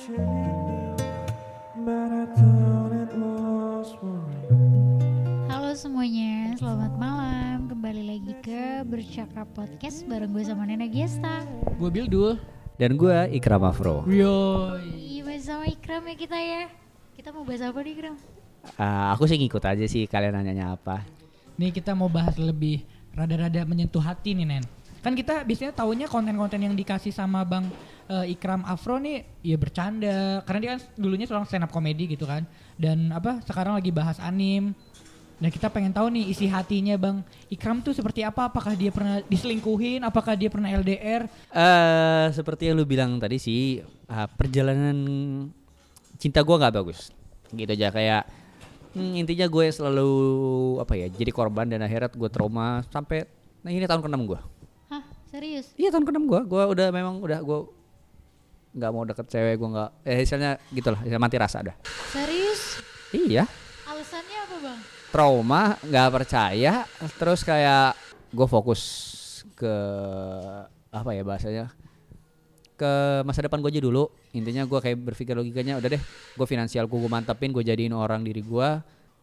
Halo semuanya, selamat malam. Kembali lagi ke Bercakap Podcast bareng gue sama Nena Gesta. Gue Bildul. Dan gue Ikram Afro. Yoi. Iya, sama Ikram ya kita ya. Kita mau bahas apa nih Ikram? Ah, aku sih ngikut aja sih kalian nanyanya apa. Nih kita mau bahas lebih rada-rada menyentuh hati nih Nen. Kan kita biasanya taunya konten-konten yang dikasih sama Bang eh, Ikram Afro nih ya bercanda. Karena dia kan dulunya seorang stand up comedy gitu kan. Dan apa sekarang lagi bahas anim. Nah kita pengen tahu nih isi hatinya Bang Ikram tuh seperti apa? Apakah dia pernah diselingkuhin? Apakah dia pernah LDR? Eh seperti yang lu bilang tadi sih ah, perjalanan cinta gua nggak bagus. Gitu aja kayak hmm, intinya gue selalu apa ya jadi korban dan akhirnya gue trauma sampai nah ini tahun ke-6 gue. Serius? Iya tahun ke-6 gue. Gue udah memang udah gue nggak mau deket cewek gue nggak eh misalnya gitulah ya mati rasa dah. Serius? Iya. Alasannya apa bang? trauma nggak percaya terus kayak gue fokus ke apa ya bahasanya ke masa depan gue aja dulu intinya gue kayak berpikir logikanya udah deh gue finansial gue mantepin gue jadiin orang diri gue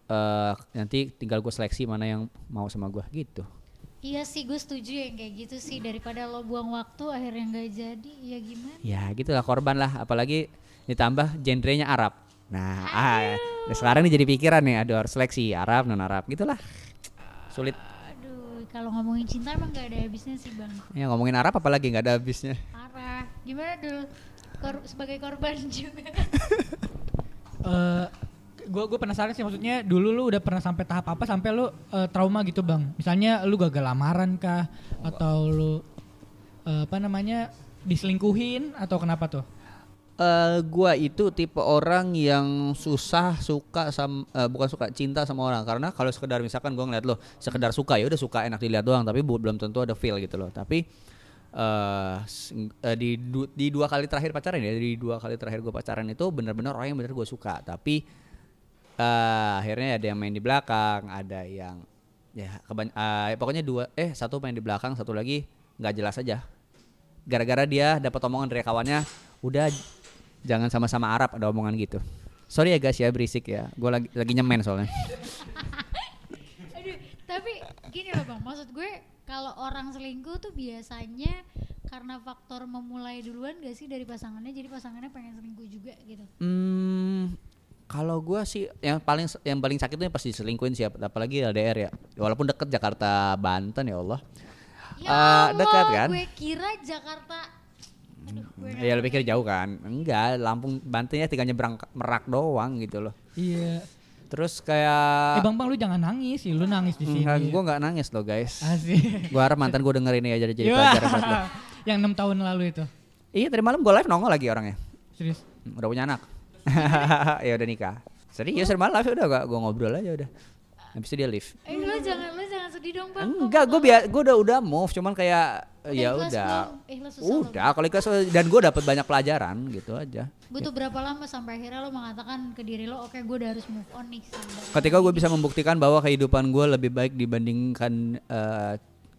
eh nanti tinggal gue seleksi mana yang mau sama gue gitu Iya sih gue setuju yang kayak gitu sih daripada lo buang waktu akhirnya nggak jadi ya gimana? ya gitulah korban lah apalagi ditambah genrenya Arab nah ah, nah sekarang nih jadi pikiran nih aduh harus seleksi Arab non Arab gitulah sulit Aduh, kalau ngomongin cinta emang gak ada habisnya sih bang. ya ngomongin Arab apalagi nggak ada habisnya Parah. Gimana dulu? Kor- sebagai korban juga. eh gue gue penasaran sih maksudnya dulu lu udah pernah sampai tahap apa sampai lu eh, trauma gitu bang? Misalnya lu gagal lamaran kah? Atau lu eh, apa namanya diselingkuhin? Atau kenapa tuh? Eh gua itu tipe orang yang susah suka sama eh, bukan suka cinta sama orang. Karena kalau sekedar misalkan gua ngeliat lo sekedar suka ya udah suka enak dilihat doang. Tapi belum tentu ada feel gitu loh. Tapi eh, di di dua kali terakhir pacaran ya di dua kali terakhir gua pacaran itu benar-benar orang yang benar gua suka. Tapi eh akhirnya ada yang main di belakang ada yang ya keban eh, pokoknya dua eh satu main di belakang satu lagi nggak jelas aja. Gara-gara dia dapat omongan dari kawannya udah jangan sama-sama Arab ada omongan gitu. Sorry ya guys ya berisik ya. Gue lagi lagi nyemen soalnya. Aduh, tapi gini loh bang, maksud gue kalau orang selingkuh tuh biasanya karena faktor memulai duluan gak sih dari pasangannya, jadi pasangannya pengen selingkuh juga gitu. hmm kalau gue sih yang paling yang paling sakit tuh pasti diselingkuhin sih apalagi LDR ya. Walaupun deket Jakarta Banten ya Allah. Ya Eh, Allah, dekat kan? gue kira Jakarta. Aduh, ya pikir deh. jauh kan? Enggak Lampung Banten ya tinggal nyebrang Merak doang gitu loh. Iya. Terus eh kayak bang bang lu jangan nangis sih lu nangis di sini. Enggak, gue nggak nangis loh guys. Asik. Gue harap mantan gue dengerin ini aja jadi Iya. pelajaran buat lo yang enam tahun lalu itu? Iya tadi malam gue live nongol lagi orangnya. Serius? Hmm, udah punya anak ya udah nikah. Serius sering live udah gak gue ngobrol aja udah. Habis itu dia live Eh lo jangan lo jangan sedih dong bang. enggak gue biar gue udah udah move cuman kayak ya udah. udah kalau ikhlas dan gue dapet banyak pelajaran gitu aja. Butuh berapa lama sampai akhirnya lo mengatakan ke diri lo, oke gue udah harus move on nih. sama- ketika gue bisa membuktikan bahwa kehidupan gue lebih baik dibandingkan eh,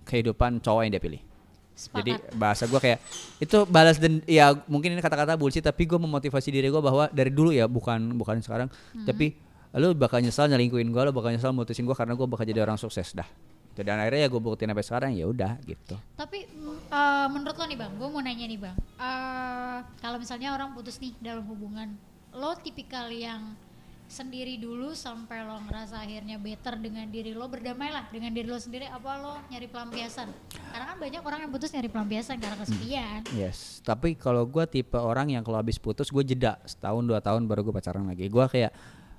kehidupan cowok yang dia pilih Sepakat. Jadi bahasa gue kayak itu balas dan ya mungkin ini kata-kata bullshit tapi gue memotivasi diri gue bahwa dari dulu ya bukan bukan sekarang tapi lu bakal nyesal nyelingkuin gue lu bakal nyesal mutusin gue karena gue bakal jadi orang sukses dah. Gitu. Dan akhirnya ya gue buktiin sampai sekarang ya udah gitu. Tapi eh, menurut lo nih bang, gue mau nanya nih bang, Eh, kalau misalnya orang putus nih dalam hubungan, lo tipikal yang sendiri dulu sampai lo ngerasa akhirnya better dengan diri lo berdamailah dengan diri lo sendiri apa lo nyari pelampiasan karena kan banyak orang yang putus nyari pelampiasan karena kesepian Yes. Tapi kalau gue tipe orang yang kalau habis putus gue jeda setahun dua tahun baru gue pacaran lagi. Gue kayak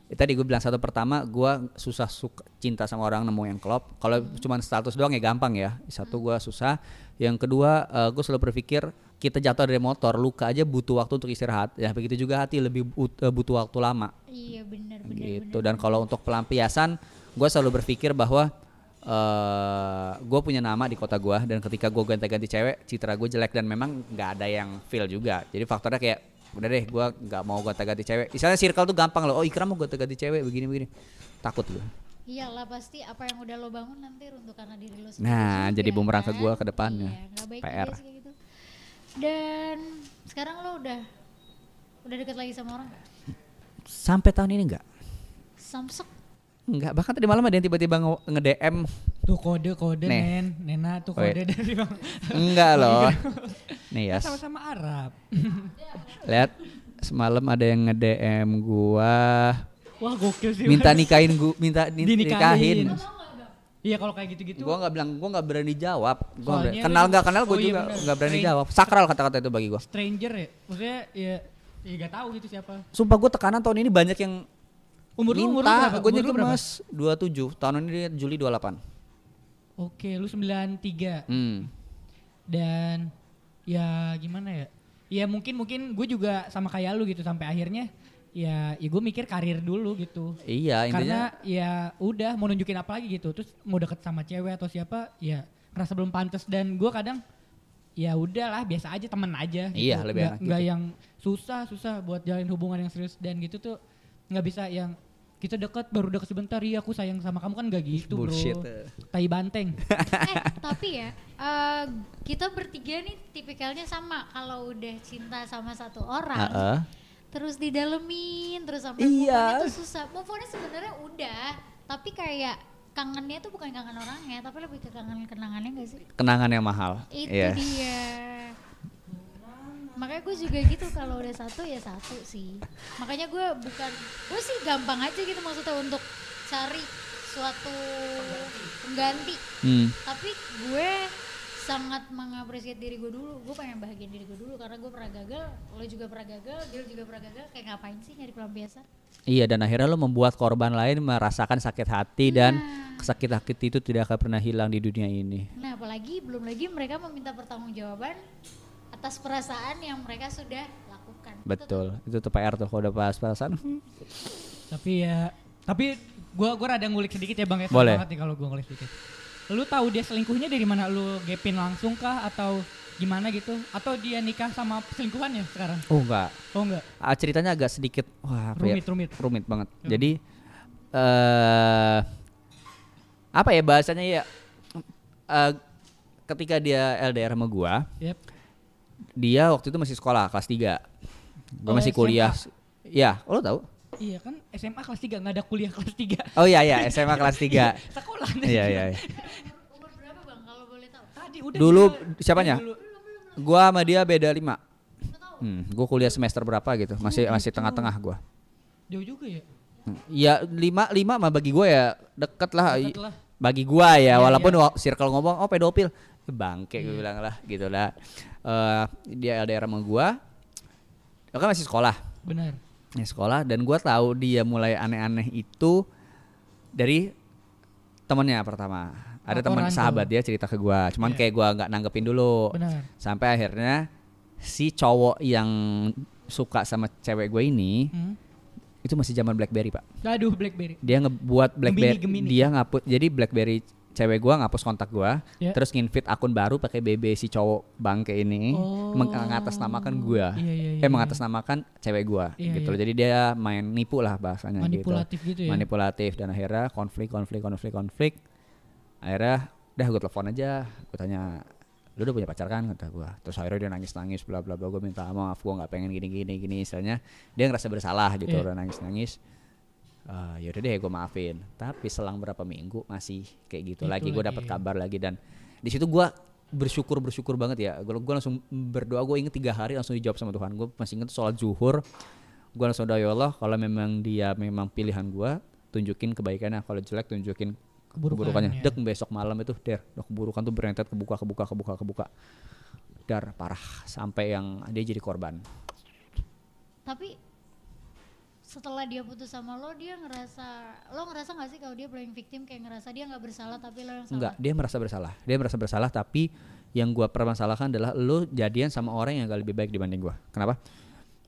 ya tadi gue bilang satu pertama gue susah suka cinta sama orang nemu yang klop. Kalau cuma status doang ya gampang ya. Satu gue susah. Yang kedua gue selalu berpikir kita jatuh dari motor luka aja butuh waktu untuk istirahat. Ya begitu juga hati lebih eh, butuh waktu lama iya benar benar gitu. benar. Dan kalau untuk pelampiasan gue selalu berpikir bahwa eh gue punya nama di kota gue dan ketika gue ganti-ganti cewek citra gue jelek dan memang nggak ada yang feel juga jadi faktornya kayak udah deh gue nggak mau gonta-ganti cewek misalnya circle tuh gampang loh oh Ikram mau gonta-ganti cewek begini begini takut gue Iyalah pasti apa yang udah lo bangun nanti runtuh karena diri lo sendiri. Nah, juga, jadi bumerang ke kan? gua ke depannya. Iya, baik PR. juga sih kayak gitu. Dan sekarang lo udah Udah deket lagi sama orang nggak? Sampai tahun ini enggak. Samsek. Enggak, bahkan tadi malam ada yang tiba-tiba nge- nge-DM Tuh kode-kode Nih. Nen, Nena tuh Oh, iya. kode dari Bang. Enggak loh. Nih ya, sama-sama Arab. lihat semalam ada yang nge-DM gua Wah gokil sih. minta nikahin gua minta ni- Dinikahin. Iya kalau kayak gitu-gitu. Gua nggak bilang, gua nggak berani jawab. Gua berani- kenal kan- nggak kenal, gua oh iya juga nggak berani Strange. jawab. Sakral kata-kata itu bagi gua. stranger ya. Maksudnya ya ya gak tahu gitu siapa. Sumpah gua tekanan tahun ini banyak yang Umur lu umur lu berapa? Lu berapa? mas 27. Tahun ini dia Juli 28. Oke, lu 93 Hmm. dan ya gimana ya? Ya mungkin mungkin gue juga sama kayak lu gitu sampai akhirnya ya ya gue mikir karir dulu gitu. Iya intinya. Karena ya udah mau nunjukin apa lagi gitu. Terus mau deket sama cewek atau siapa ya ngerasa belum pantas dan gue kadang ya udahlah biasa aja temen aja gitu. Iya, lebih Nggak- enak nggak gitu. yang susah susah buat jalin hubungan yang serius dan gitu tuh nggak bisa yang kita deket baru deket sebentar iya aku sayang sama kamu kan gak gitu Bullshit. bro tai banteng eh tapi ya eh, kita bertiga nih tipikalnya sama kalau udah cinta sama satu orang Heeh. Terus didalemin terus sampai Iya. move itu susah move on sebenarnya udah tapi kayak kangennya tuh bukan kangen orangnya tapi lebih ke kangen kenangannya gak sih Kenangan yang mahal. itu Iya. dia makanya gue juga gitu kalau udah satu ya satu sih makanya gue bukan gue sih gampang aja gitu maksudnya untuk cari suatu pengganti Hmm. tapi gue sangat mengapresiasi diri gue dulu gue pengen bahagian diri gue dulu karena gue pernah gagal lo juga pernah gagal dia juga pernah gagal kayak ngapain sih nyari pelampiasan Iya dan akhirnya lo membuat korban lain merasakan sakit hati dan Nah. sakit hati itu tidak akan pernah hilang di dunia ini. nah apalagi belum lagi mereka meminta pertanggungjawaban atas perasaan yang mereka sudah lakukan Itu tuh Betul. Itu tuh PR tuh kalau udah bahas perasaan. tapi ya tapi gua gua rada ngulik sedikit ya bang ya Boleh. banget nih kalau gua ngulik sedikit lu tahu dia selingkuhnya dari mana lu gapin langsung kah atau gimana gitu atau dia nikah sama selingkuhannya sekarang Oh enggak. oh enggak Ah, ceritanya agak sedikit wah apa ya? rumit rumit rumit banget. Jadi eh apa ya bahasanya ya eh, ketika dia LDR sama gua, yep. dia waktu itu masih sekolah kelas 3. Gua Oh, masih SMA. kuliah. Ya, oh, lo tahu? Iya kan SMA kelas 3 nggak ada kuliah kelas 3 Oh iya iya, SMA kelas 3. sekolah Iya iya. iya. umur berapa bang kalau boleh tahu tadi udah Dulu kita- siapanya? dulu. Gua sama dia beda 5. Hmm, gua kuliah semester berapa gitu. Masih Oh, masih gitu. tengah-tengah gua. jauh juga ya Hmm, Ya lima lima mah bagi gue ya deket lah. Deket lah. Bagi gua ya Iya, walaupun iya. wa- circle ngomong oh pedofil Ya, bangke gue bilang lah gitu lah. Eh, dia LDR sama gua. Dia kan masih sekolah. benar Ya, sekolah dan gua tahu dia mulai aneh-aneh itu dari temennya pertama. Ada teman sahabat dia cerita ke gua. Cuman Iya. kayak gua nggak nanggepin dulu. benar Sampai akhirnya si cowok yang suka sama cewek gue ini hmm. itu masih zaman BlackBerry, Pak. aduh BlackBerry dia ngebuat BlackBerry Gemini, Gemini. dia ngapus jadi BlackBerry cewek gua ngapus kontak gua Ya. terus nginvite akun baru pakai BB si cowok bangke ini Oh. mengatasnamakan gua. Iya, iya, iya, eh iya. mengatasnamakan cewek gua Iya, gitu loh. Jadi dia main nipu lah bahasanya manipulatif gitu, ya? Manipulatif. Dan akhirnya konflik konflik konflik konflik. Akhirnya udah gue telepon aja. Gue tanya lu udah punya pacar kan? kata gue terus akhirnya dia nangis nangis bla bla bla. Gue minta maaf gue nggak pengen gini gini. Gini istilahnya dia ngerasa bersalah gitu Iya. udah nangis nangis Eh yaudah deh gue maafin. Tapi selang berapa minggu masih kayak gitu Gitu lagi. Gue dapat iya. kabar lagi dan di situ gue bersyukur bersyukur banget ya. Gue gue langsung berdoa gue inget tiga hari langsung dijawab sama Tuhan. Gue masih inget sholat zuhur. Gue langsung doa ya Allah kalau memang dia memang pilihan gue tunjukin kebaikannya. Kalau jelek tunjukin keburukannya. Keburukannya. dek besok malam itu der keburukan tuh berentet kebuka kebuka kebuka kebuka. Dar parah. Sampai yang dia jadi korban. Tapi setelah dia putus sama lo dia ngerasa lo ngerasa gak sih kalau dia playing victim? Kayak ngerasa dia nggak bersalah tapi lo yang salah? Enggak dia merasa bersalah. Dia merasa bersalah tapi yang gua permasalahkan adalah lo jadian sama orang yang gak lebih baik dibanding gua. Kenapa?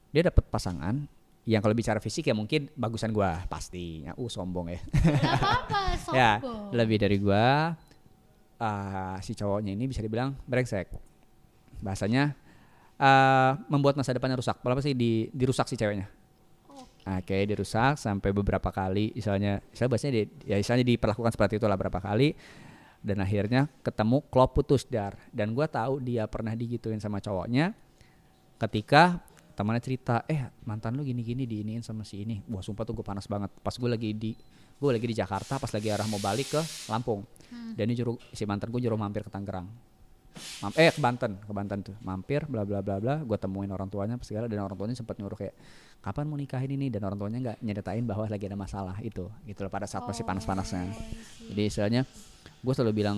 Dia dapat pasangan yang kalau bicara fisik ya mungkin bagusan gua pasti. Ya uh sombong ya. Gak apa-apa ya sombong. lebih dari gua ah, si cowoknya ini bisa dibilang brengsek. Bahasanya ah, membuat masa depannya rusak. Apa sih di dirusak si ceweknya Oke, dirusak sampai beberapa kali, misalnya, misalnya bahasanya di, ya misalnya diperlakukan seperti itulah berapa kali, dan akhirnya ketemu klop putus dar, dan gua tahu dia pernah digituin sama cowoknya, ketika temannya cerita eh mantan lu gini gini diiniin sama si ini. Wah sumpah tuh gue panas banget. Pas gue lagi di gue lagi di Jakarta pas lagi arah mau balik ke Lampung. Dan ini juru si mantan gue juru mampir ke Tangerang Mam- eh ke Banten ke Banten tuh. Mampir bla bla bla bla. Gue temuin orang tuanya segala dan orang tuanya sempat nyuruh kayak kapan mau nikahin ini? Dan orang tuanya nggak nyeritain bahwa lagi ada masalah itu. Gitu loh pada saat masih panas-panasnya. Jadi istilahnya gue selalu bilang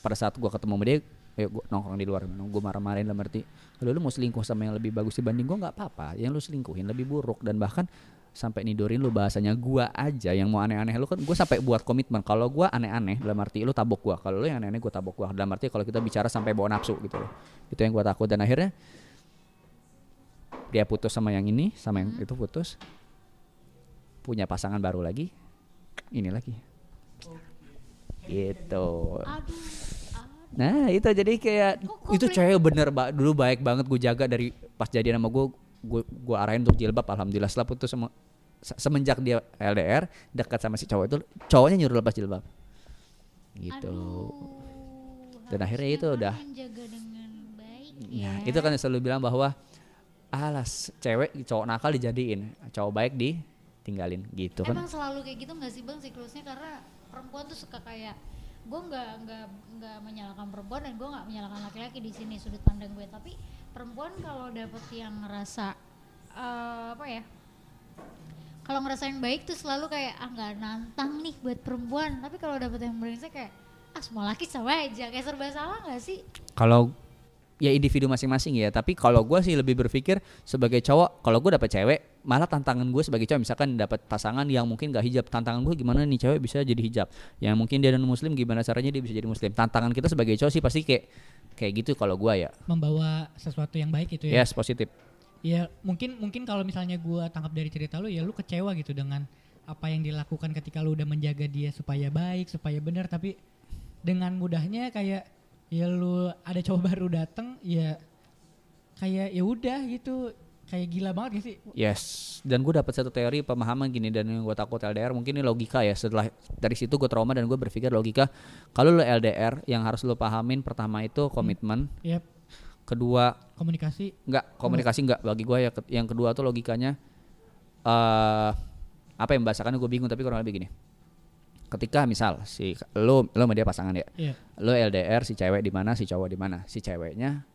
pada saat gue ketemu sama dia ya gue nongkrong di luar gue marah-marahin lah berarti kalau lu mau selingkuh sama yang lebih bagus dibanding gue nggak apa-apa. Yang lu selingkuhin lebih buruk dan bahkan sampai nidorin lu bahasanya gua aja yang mau aneh-aneh. Lu kan gue sampai buat komitmen kalau gua aneh-aneh dalam arti lu tabok gua. Kalau lu yang aneh-aneh gue tabok gua. Dalam arti kalau kita bicara sampai bawa nafsu gitu loh. Itu yang gua takut. Dan akhirnya dia putus sama yang ini sama yang itu putus. Punya pasangan baru lagi ini lagi. Gitu. Aduh aduh. Nah itu jadi kayak Kok- itu cewek bener ba- dulu baik banget gue jaga dari pas jadian sama gue gue gue arahin untuk jilbab alhamdulillah. Setelah putus sama se- semenjak dia LDR dekat sama si cowok itu cowoknya nyuruh lepas jilbab. Gitu. Aduh, Dan akhirnya itu kan udah- ya ya. itu kan selalu bilang bahwa alas cewek cowok nakal dijadiin cowok baik ditinggalin. Gitu kan. Emang selalu kayak gitu nggak sih bang siklusnya? Karena perempuan tuh suka kayak gue nggak nggak nggak menyalahkan perempuan dan gue nggak menyalahkan laki-laki di sini sudut pandang gue. Tapi perempuan kalau dapet yang ngerasa eh, apa ya kalau ngerasa yang baik tuh selalu kayak ah nggak nantang nih buat perempuan. Tapi kalau dapet yang brengsek kayak ah semua laki sama aja. Kayak serba salah nggak sih? Kalau ya individu masing-masing ya. Tapi kalau gue sih lebih berpikir sebagai cowok kalau gue dapet cewek malah tantangan gue sebagai cowok misalkan dapat pasangan yang mungkin gak hijab. Tantangan gue gimana nih cewek bisa jadi hijab? Yang mungkin dia dan muslim gimana caranya dia bisa jadi muslim? Tantangan kita sebagai cowok sih pasti kayak kayak gitu kalau gue ya. Membawa sesuatu yang baik gitu ya. yes positif. Ya mungkin mungkin kalau misalnya gua tangkap dari cerita lu ya lu kecewa gitu dengan apa yang dilakukan ketika lu udah menjaga dia supaya baik, supaya benar. Tapi dengan mudahnya kayak ya lu ada cowok baru dateng ya kayak ya udah gitu kayak gila banget gak sih? yes dan gue dapat satu teori pemahaman gini dan yang gue takut LDR mungkin ini logika ya setelah dari situ gue trauma dan gue berpikir logika kalau lo LDR yang harus lo pahamin pertama itu komitmen Ya kedua komunikasi Enggak, komunikasi enggak bagi gua ya. Yang kedua tuh logikanya eh apa yang membahasakannya gue bingung tapi kurang lebih gini. Ketika misal si lo lo sama dia pasangan ya. ya Lo LDR si cewek di mana, si cowok di mana. Si ceweknya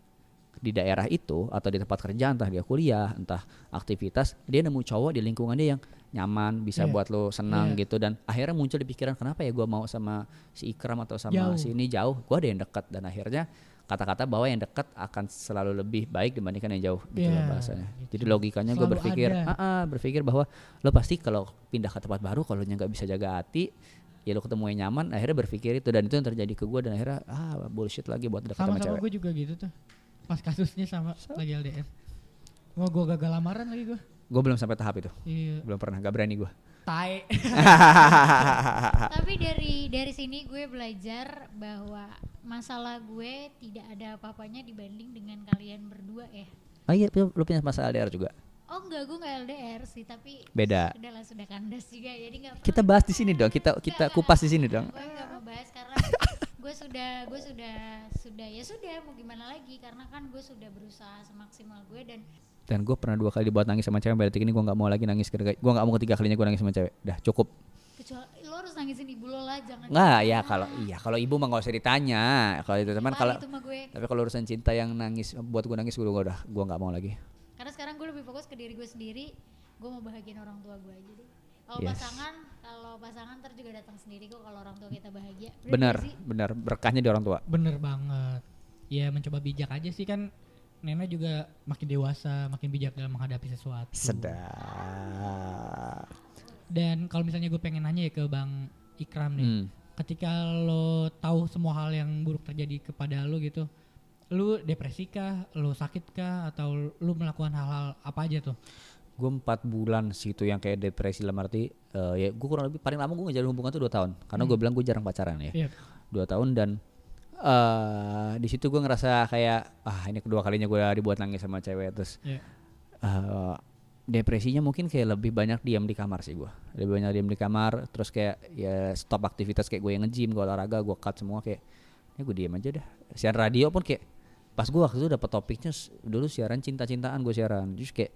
di daerah itu atau di tempat kerja entah dia kuliah, entah aktivitas, dia nemu cowok di lingkungan dia yang nyaman, bisa Iya. buat lo senang Iya. gitu dan akhirnya muncul di pikiran kenapa ya gua mau sama si Ikram atau sama Jauh. si ini jauh, gua ada yang dekat dan akhirnya kata-kata bahwa yang dekat akan selalu lebih baik dibandingkan yang jauh gitu loh Iya, bahasanya. gitu. Jadi logikanya gue berpikir, ah, ah, berpikir bahwa lo pasti kalau pindah ke tempat baru kalau nggak bisa jaga hati, ya lo ketemu yang nyaman, akhirnya berpikir itu dan itu yang terjadi ke gue dan akhirnya ah bullshit lagi buat dekat sama, sama sama cewek. gue juga gitu tuh pas kasusnya sama lagi LDR. Wah gue gagal lamaran lagi gue. Gue belum sampai tahap itu, Iya. belum pernah, gak berani gue. Tai. tapi dari dari sini gue belajar bahwa masalah gue tidak ada apa-apanya dibanding dengan kalian berdua ya oh iya, lo lo punya masalah LDR juga. Oh enggak, gue enggak LDR sih, tapi Beda. Sudah lah, sudah kandas juga, jadi enggak Kita bahas di sini dong, kita kita kupas di sini dong. Gue enggak mau bahas gue sudah, gue sudah, sudah ya sudah mau gimana lagi karena kan gue sudah berusaha semaksimal gue dan Dan gue pernah dua kali dibuat nangis sama cewek, berarti ini gue nggak mau lagi nangis. Gue nggak mau ketiga kalinya gue nangis sama cewek. Dah cukup. kecuali lo harus nangisin ibu lo lah, jangan. Nggak ya kalau iya kalau ibu mah nggak usah ditanya. Kalau itu teman kalau tapi kalau urusan cinta yang nangis buat gue nangis gue udah gue nggak mau lagi. Karena sekarang gue lebih fokus ke diri gue sendiri, gue mau bahagiain orang tua gue aja deh. Kalau Yes. pasangan, pasangan ntar juga datang sendiri kok kalau orang tua kita bahagia. Bener Bener bener berkahnya di orang tua. Bener banget. Ya mencoba bijak aja sih kan Nena juga makin dewasa, makin bijak dalam menghadapi sesuatu. Sedap. Dan kalau misalnya gue pengen nanya ya ke Bang Ikram nih, Hmm. ketika lo tahu semua hal yang buruk terjadi kepada lo gitu, lu depresi kah, lo sakit kah, atau lu melakukan hal-hal apa aja tuh? Gue empat bulan situ yang kayak depresi dalam arti eh, ya gue kurang lebih paling lama gue ngejalin hubungan tuh dua tahun. Karena gue bilang gue jarang pacaran ya. Iya. dua tahun dan eh di situ gue ngerasa kayak ah ini kedua kalinya gue dibuat nangis sama cewek. Terus Iya. eh, depresinya mungkin kayak lebih banyak diam di kamar sih gue lebih banyak diam di kamar terus kayak ya stop aktivitas kayak gue yang nge-gym gue olahraga gue cut semua kayak ya gue diam aja dah. Siaran radio pun kayak pas gue waktu itu dapet topiknya dulu siaran cinta-cintaan gue siaran. Terus kayak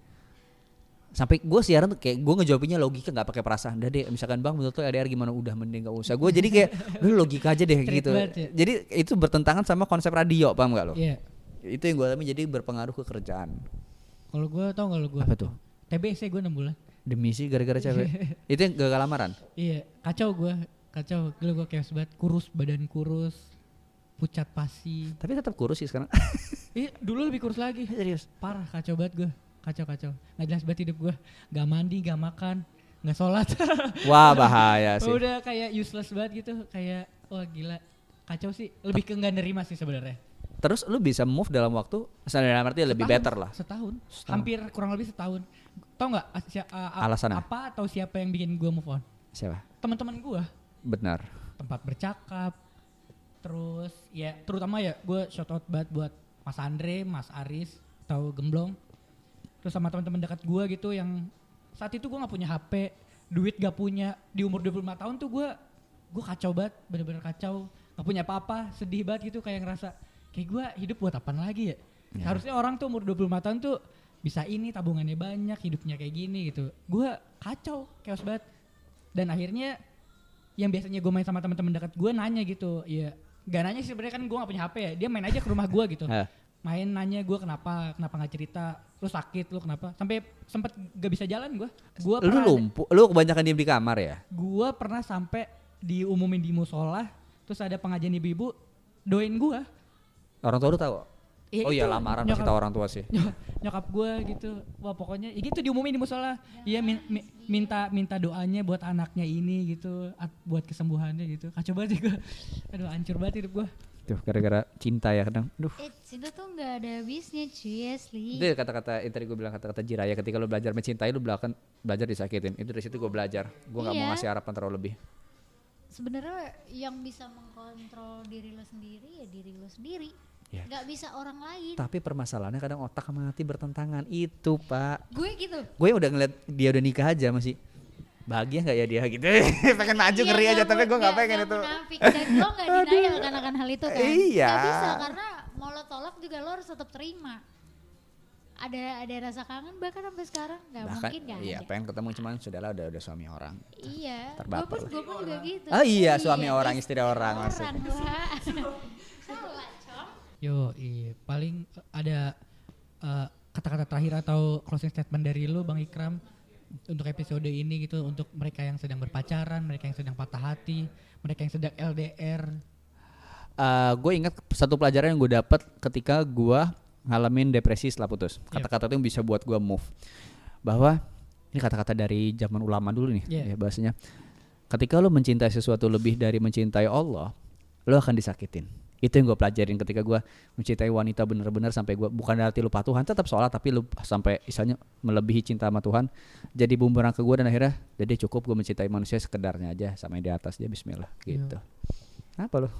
sampai gue siaran tuh kayak gue ngejawabinnya logika nggak pakai perasaan udah deh misalkan bang menurut lo LDR gimana udah mending gak usah gue jadi kayak lu logika aja deh gitu ya. jadi itu bertentangan sama konsep radio paham gak lo Iya. itu yang gue alami jadi berpengaruh ke kerjaan Kalau gue tau gak lo gue? apa tuh TBC gue 6 bulan. demi sih gara-gara cewek itu yang gagal lamaran Iya, kacau gue, kacau. Gila gue kayak banget, kurus, badan kurus, pucat pasi. tapi tetap kurus sih sekarang Iya, dulu lebih kurus lagi. serius Parah, kacau banget gue. Kacau, kacau. Nggak jelas banget hidup gue. Gak mandi, gak makan, gak sholat. wah bahaya sih Udah kayak useless banget gitu. Kayak, wah gila. Kacau sih. Lebih ke nggak nerima sih sebenarnya. terus lu bisa move dalam waktu dalam arti lebih better lah Setahun. Setahun. Hampir kurang lebih setahun. Tau nggak as- si- a- a- Alasannya? apa atau siapa yang bikin gue move on? siapa Teman-teman gue. benar tempat bercakap terus ya terutama ya gue shout out banget buat Mas Andre, Mas Aris, tahu Gemblong terus sama teman-teman dekat gue gitu yang saat itu gue nggak punya HP duit gak punya. Di umur 25 tahun tuh gue gue kacau banget bener-bener kacau. Nggak punya apa-apa sedih banget gitu kayak ngerasa kayak gue hidup buat apa lagi ya? Ya. harusnya orang tuh umur 25 tahun tuh bisa ini tabungannya banyak hidupnya kayak gini gitu. Gue kacau chaos banget. Dan akhirnya yang biasanya gue main sama teman-teman dekat gue nanya gitu ya gak nanya sih sebenarnya kan gue gak punya HP ya dia main aja ke rumah gue gitu main nanya gue kenapa kenapa nggak cerita lu sakit lu kenapa. Sampai sempet gak bisa jalan gue gue lu lumpuh lu kebanyakan diem di kamar ya? Gue pernah sampai diumumin di musola terus ada pengajian ibu-ibu doain gue orang tua lu tahu? Ya oh iya lamaran pasti nyokap- tahu orang tua sih. Nyok- nyokap gue gitu. Wah pokoknya ya gitu diumumin di musola. Iya min- mi- minta minta doanya buat anaknya ini gitu at- buat kesembuhannya gitu. Kacau banget sih gue aduh hancur banget hidup gue tuh gara-gara cinta ya kadang duh Eh, cinta tuh nggak ada habisnya cuy asli. itu ya kata-kata itu tadi gue bilang kata-kata jiraya ketika lu belajar mencintai lu belakang belajar disakitin itu dari situ gue belajar gue nggak mau Iya. ngasih harapan terlalu lebih Sebenarnya yang bisa mengkontrol diri lo sendiri ya diri lo sendiri. Iya. Nggak bisa orang lain. tapi permasalahannya kadang otak sama hati bertentangan itu pak Gue gitu. gue udah ngeliat dia udah nikah aja masih bahagia nggak ya dia gitu pengen maju Iya, ngeri aja tapi gue nggak pengen itu munafik. Dan lo nggak denial kan akan hal itu kan. Iya. Nggak bisa karena mau lo tolak juga lo harus tetap terima. Ada ada rasa kangen bahkan sampai sekarang nggak bahkan mungkin nggak iya ada. pengen ketemu cuman sudahlah udah udah suami orang Iya. Gue Terbaper pun lah. gue pun juga gitu. Ah, iya, suami orang, istri orang orang maksudnya. Wah. Salah, Cong. Yo, iya. Paling ada eh, kata-kata terakhir atau closing statement dari lu Bang Ikram untuk episode ini gitu untuk mereka yang sedang berpacaran, mereka yang sedang patah hati, mereka yang sedang LDR. gue ingat satu pelajaran yang gue dapet ketika gue ngalamin depresi setelah putus. Yep. Kata-kata itu yang bisa buat gue move. Bahwa ini kata-kata dari zaman ulama dulu nih, Yeah. ya bahasanya. Ketika lo mencintai sesuatu lebih dari mencintai Allah, lo akan disakitin. Itu yang gue pelajarin ketika gue mencintai wanita bener-bener sampai gue bukan arti lupa Tuhan, tetap sholat tapi lu sampai misalnya melebihi cinta sama Tuhan, jadi bumerang ke gue dan akhirnya, jadi cukup gue mencintai manusia sekedarnya aja sama yang di atas dia Bismillah Iya. gitu. Apa lo?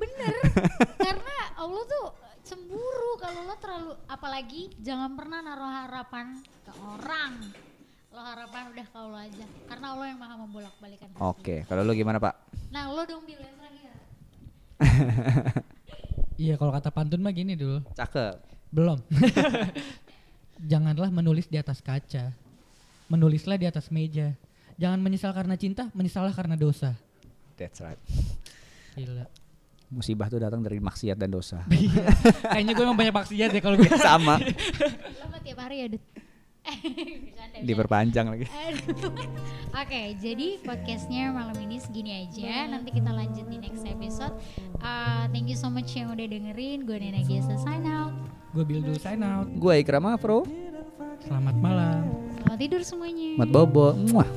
Bener, karena Allah tuh cemburu kalau lo terlalu, apalagi jangan pernah naruh harapan ke orang. Lo harapan udah ke Allah aja, karena Allah yang maha membolak-balikan hati. Oke, kalau lu gimana Pak? Nah lo dong bilang. Iya, kalau kata pantun mah gini dulu. Cakep. Belum. Janganlah menulis di atas kaca. Menulislah di atas meja. Jangan menyesal karena cinta, menyesallah karena dosa. That's right. Gila. Musibah tuh datang dari maksiat dan dosa. Kayaknya gue emang banyak maksiat ya kalau gue. Sama. Lo mah tiap hari ya. Diperpanjang lagi. Oke, jadi podcastnya malam ini segini aja. Nanti kita lanjut di next episode. Uh, thank you so much yang udah dengerin. Gue Nena Gesa sign out. gue build dulu sign out. Gue Ikram Afro. Selamat malam. Selamat tidur semuanya. Mat Bobo. Muah.